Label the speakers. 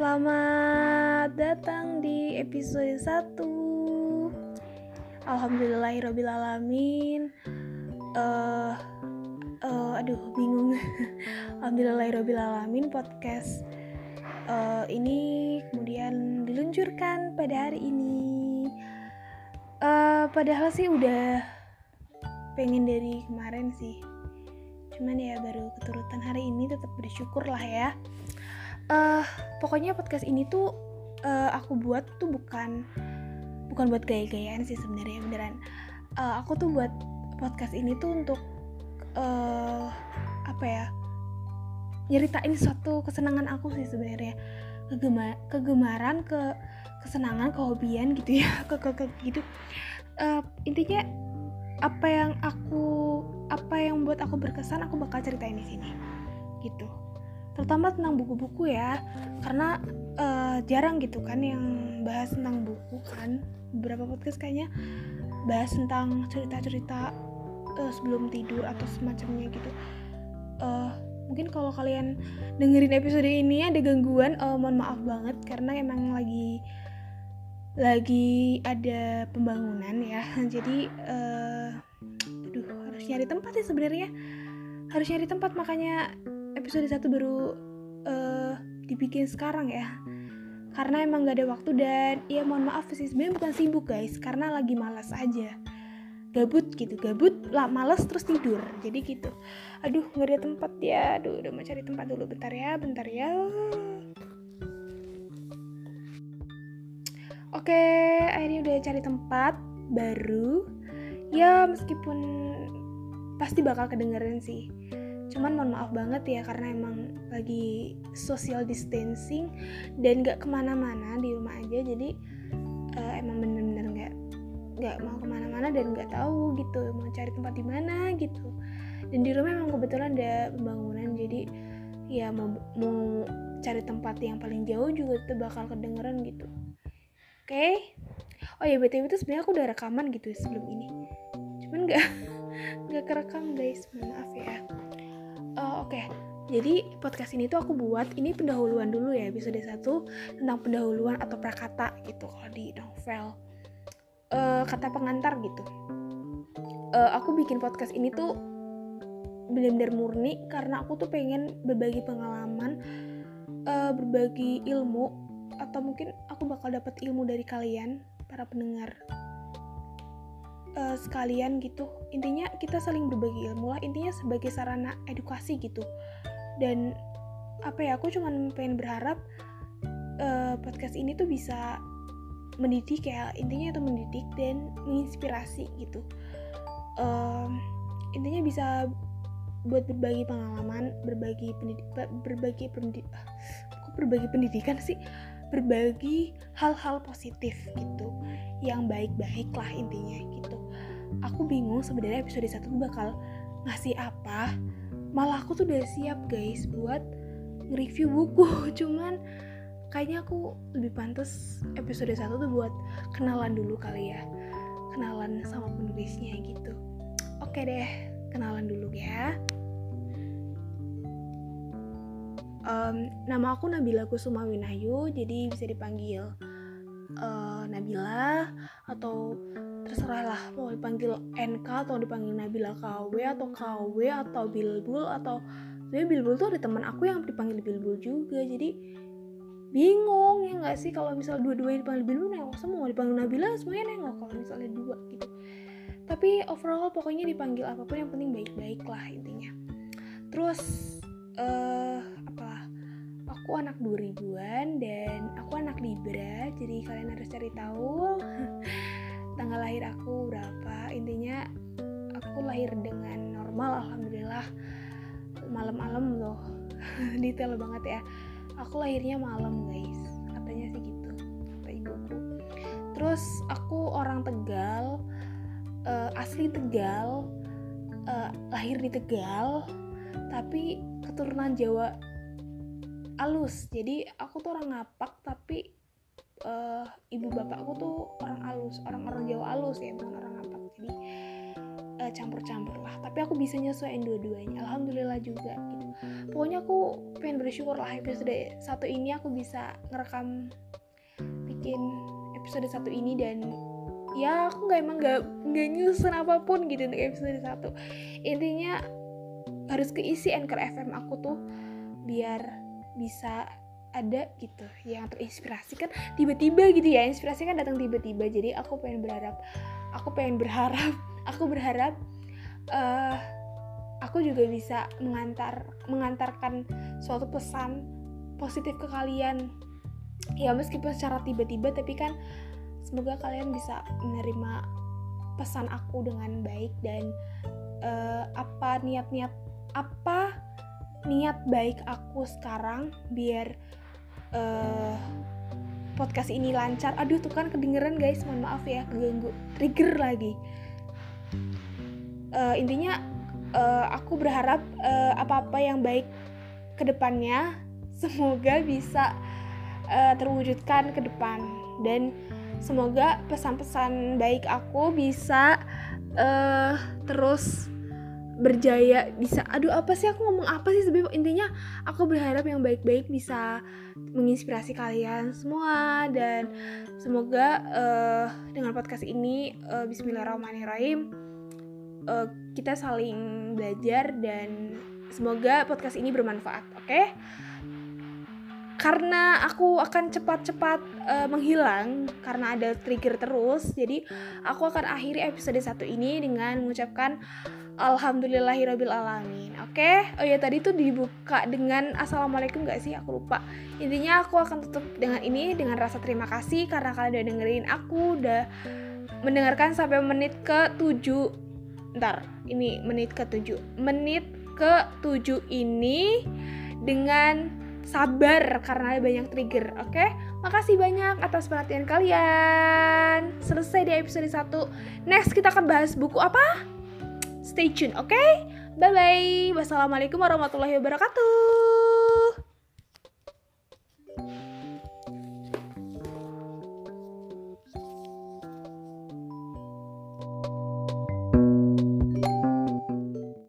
Speaker 1: Selamat datang di episode 1 Alhamdulillahirrabbilalamin uh, uh, Aduh bingung. Alhamdulillahirrabbilalamin podcast. Uh, ini kemudian diluncurkan pada hari ini. Uh, Padahal sih udah pengen dari kemarin sih. Cuman ya baru keturutan hari ini tetap bersyukur lah ya uh, pokoknya podcast ini tuh uh, aku buat tuh bukan bukan buat gaya-gayaan sih sebenarnya beneran. Uh, aku tuh buat podcast ini tuh untuk uh, apa ya nyeritain suatu kesenangan aku sih sebenarnya. Kegema kegemaran ke kesenangan kehobian gitu ya ke, ke, ke gitu uh, intinya apa yang aku apa yang buat aku berkesan aku bakal ceritain di sini. Gitu terutama tentang buku-buku ya. Karena uh, jarang gitu kan yang bahas tentang buku kan. Beberapa podcast kayaknya bahas tentang cerita-cerita uh, sebelum tidur atau semacamnya gitu. Uh, mungkin kalau kalian dengerin episode ini ada gangguan uh, mohon maaf banget karena emang lagi lagi ada pembangunan ya. Jadi uh, aduh harus nyari tempat sih sebenarnya. Harus nyari tempat makanya episode 1 baru uh, dibikin sekarang ya. Karena emang gak ada waktu dan ya mohon maaf sih sebenarnya bukan sibuk guys. Karena lagi malas aja. Gabut gitu gabut lah malas terus tidur. Jadi gitu. Aduh nggak ada tempat ya. Aduh udah mau cari tempat dulu. Bentar ya bentar ya. Oke akhirnya udah cari tempat baru. Ya meskipun pasti bakal kedengeran sih cuman mohon maaf banget ya karena emang lagi social distancing dan gak ke mana-mana di rumah aja. Jadi uh, emang bener-bener gak nggak mau ke mana-mana dan nggak tahu gitu mau cari tempat di mana gitu. Dan di rumah emang kebetulan ada pembangunan jadi ya mau mau cari tempat yang paling jauh juga itu bakal kedengeran gitu. Oke? Okay? oh ya btw itu sebenarnya aku udah rekaman gitu sebelum ini. Cuman nggak nggak kerekam guys. Maaf ya oke jadi podcast ini tuh aku buat ini pendahuluan dulu ya episode satu tentang pendahuluan atau prakata gitu kalau di novel. Uh, kata pengantar gitu. Uh, aku bikin podcast ini tuh benar-benar murni karena aku tuh pengen berbagi pengalaman uh, berbagi ilmu atau mungkin aku bakal dapat ilmu dari kalian para pendengar uh, sekalian gitu. Intinya kita saling berbagi ilmu lah. Intinya sebagai sarana edukasi gitu. Dan apa ya aku cuman pengen berharap uh, podcast ini tuh bisa mendidik ya. Intinya itu mendidik dan menginspirasi gitu. Um, intinya bisa buat berbagi pengalaman berbagi pendidik berbagi pendidik kok berbagi pendidikan sih? Berbagi hal-hal positif gitu. Yang baik-baik lah intinya gitu aku bingung sebenarnya episode 1 tuh bakal ngasih apa. Malah aku tuh udah siap guys buat nge-review buku. Cuman kayaknya aku lebih pantas episode 1 tuh buat kenalan dulu kali ya. Kenalan sama penulisnya gitu. Oke deh kenalan dulu ya. Um, nama aku Nabila Kusuma Winayu jadi bisa dipanggil uh, Nabila atau terserah lah mau dipanggil NK atau dipanggil Nabila KW atau KW atau Bilbul atau sebenarnya Bilbul tuh ada teman aku yang dipanggil Bilbul juga jadi bingung ya nggak sih? Kalau misal dua-duanya dipanggil Bilbul nengok semua dipanggil Nabila semuanya nengok kalau misalnya dua gitu. Tapi overall pokoknya dipanggil apa pun yang penting baik-baik lah intinya. Terus uh, apalah aku anak 2000-an dan aku anak Libra jadi kalian harus cari tahu lahir aku berapa intinya aku lahir dengan normal alhamdulillah. Malam-malam loh detail banget ya. Aku lahirnya malam guys. Katanya sih gitu kata ibuku. Terus aku orang Tegal uh, asli Tegal uh, lahir di Tegal tapi keturunan Jawa alus. Jadi aku tuh orang ngapak tapi uh, ibu bapakku tuh orang alus orang-orang Jawa alus ya bukan orang ngapak jadi uh, campur-campur lah. Tapi aku bisa nyesuaiin dua-duanya. Alhamdulillah juga gitu. Pokoknya aku pengen bersyukur lah episode satu ini aku bisa ngerekam bikin episode satu ini dan ya aku nggak emang nggak nggak nyusun apa pun gitu untuk episode satu. Intinya harus keisi anchor FM aku tuh biar bisa ada gitu yang terinspirasi kan tiba-tiba gitu ya inspirasi kan datang tiba-tiba. Jadi aku pengen berharap aku pengen berharap aku berharap uh, aku juga bisa mengantar mengantarkan suatu pesan positif ke kalian. Ya meskipun secara tiba-tiba tapi kan semoga kalian bisa menerima pesan aku dengan baik dan uh, apa niat-niat apa niat baik aku sekarang biar uh, podcast ini lancar. Aduh tuh kan kedengeran guys, mohon maaf ya keganggu trigger lagi. Uh, intinya uh, aku berharap uh, apa-apa yang baik ke depannya semoga bisa uh, terwujudkan ke depan dan semoga pesan-pesan baik aku bisa uh, terus berjaya bisa aduh apa sih aku ngomong apa sih sebenarnya intinya aku berharap yang baik-baik bisa menginspirasi kalian semua dan semoga uh, dengan podcast ini uh, Bismillahirrahmanirrahim uh, kita saling belajar dan semoga podcast ini bermanfaat oke okay? Karena aku akan cepat-cepat uh, menghilang karena ada trigger terus jadi aku akan akhiri episode satu ini dengan mengucapkan Alhamdulillahirabbil alamin. Oke. Okay? Oh ya tadi tuh dibuka dengan assalamualaikum gak sih? Aku lupa. Intinya aku akan tutup dengan ini dengan rasa terima kasih karena kalian udah dengerin aku udah mendengarkan sampai menit ke 7 Ntar, ini menit ke 7 Menit ke 7 ini dengan sabar karena ada banyak trigger, oke? Okay? Makasih banyak atas perhatian kalian. Selesai di episode 1. Next kita akan bahas buku apa? Stay tune, oke? Okay? Bye bye. Wassalamualaikum warahmatullahi wabarakatuh.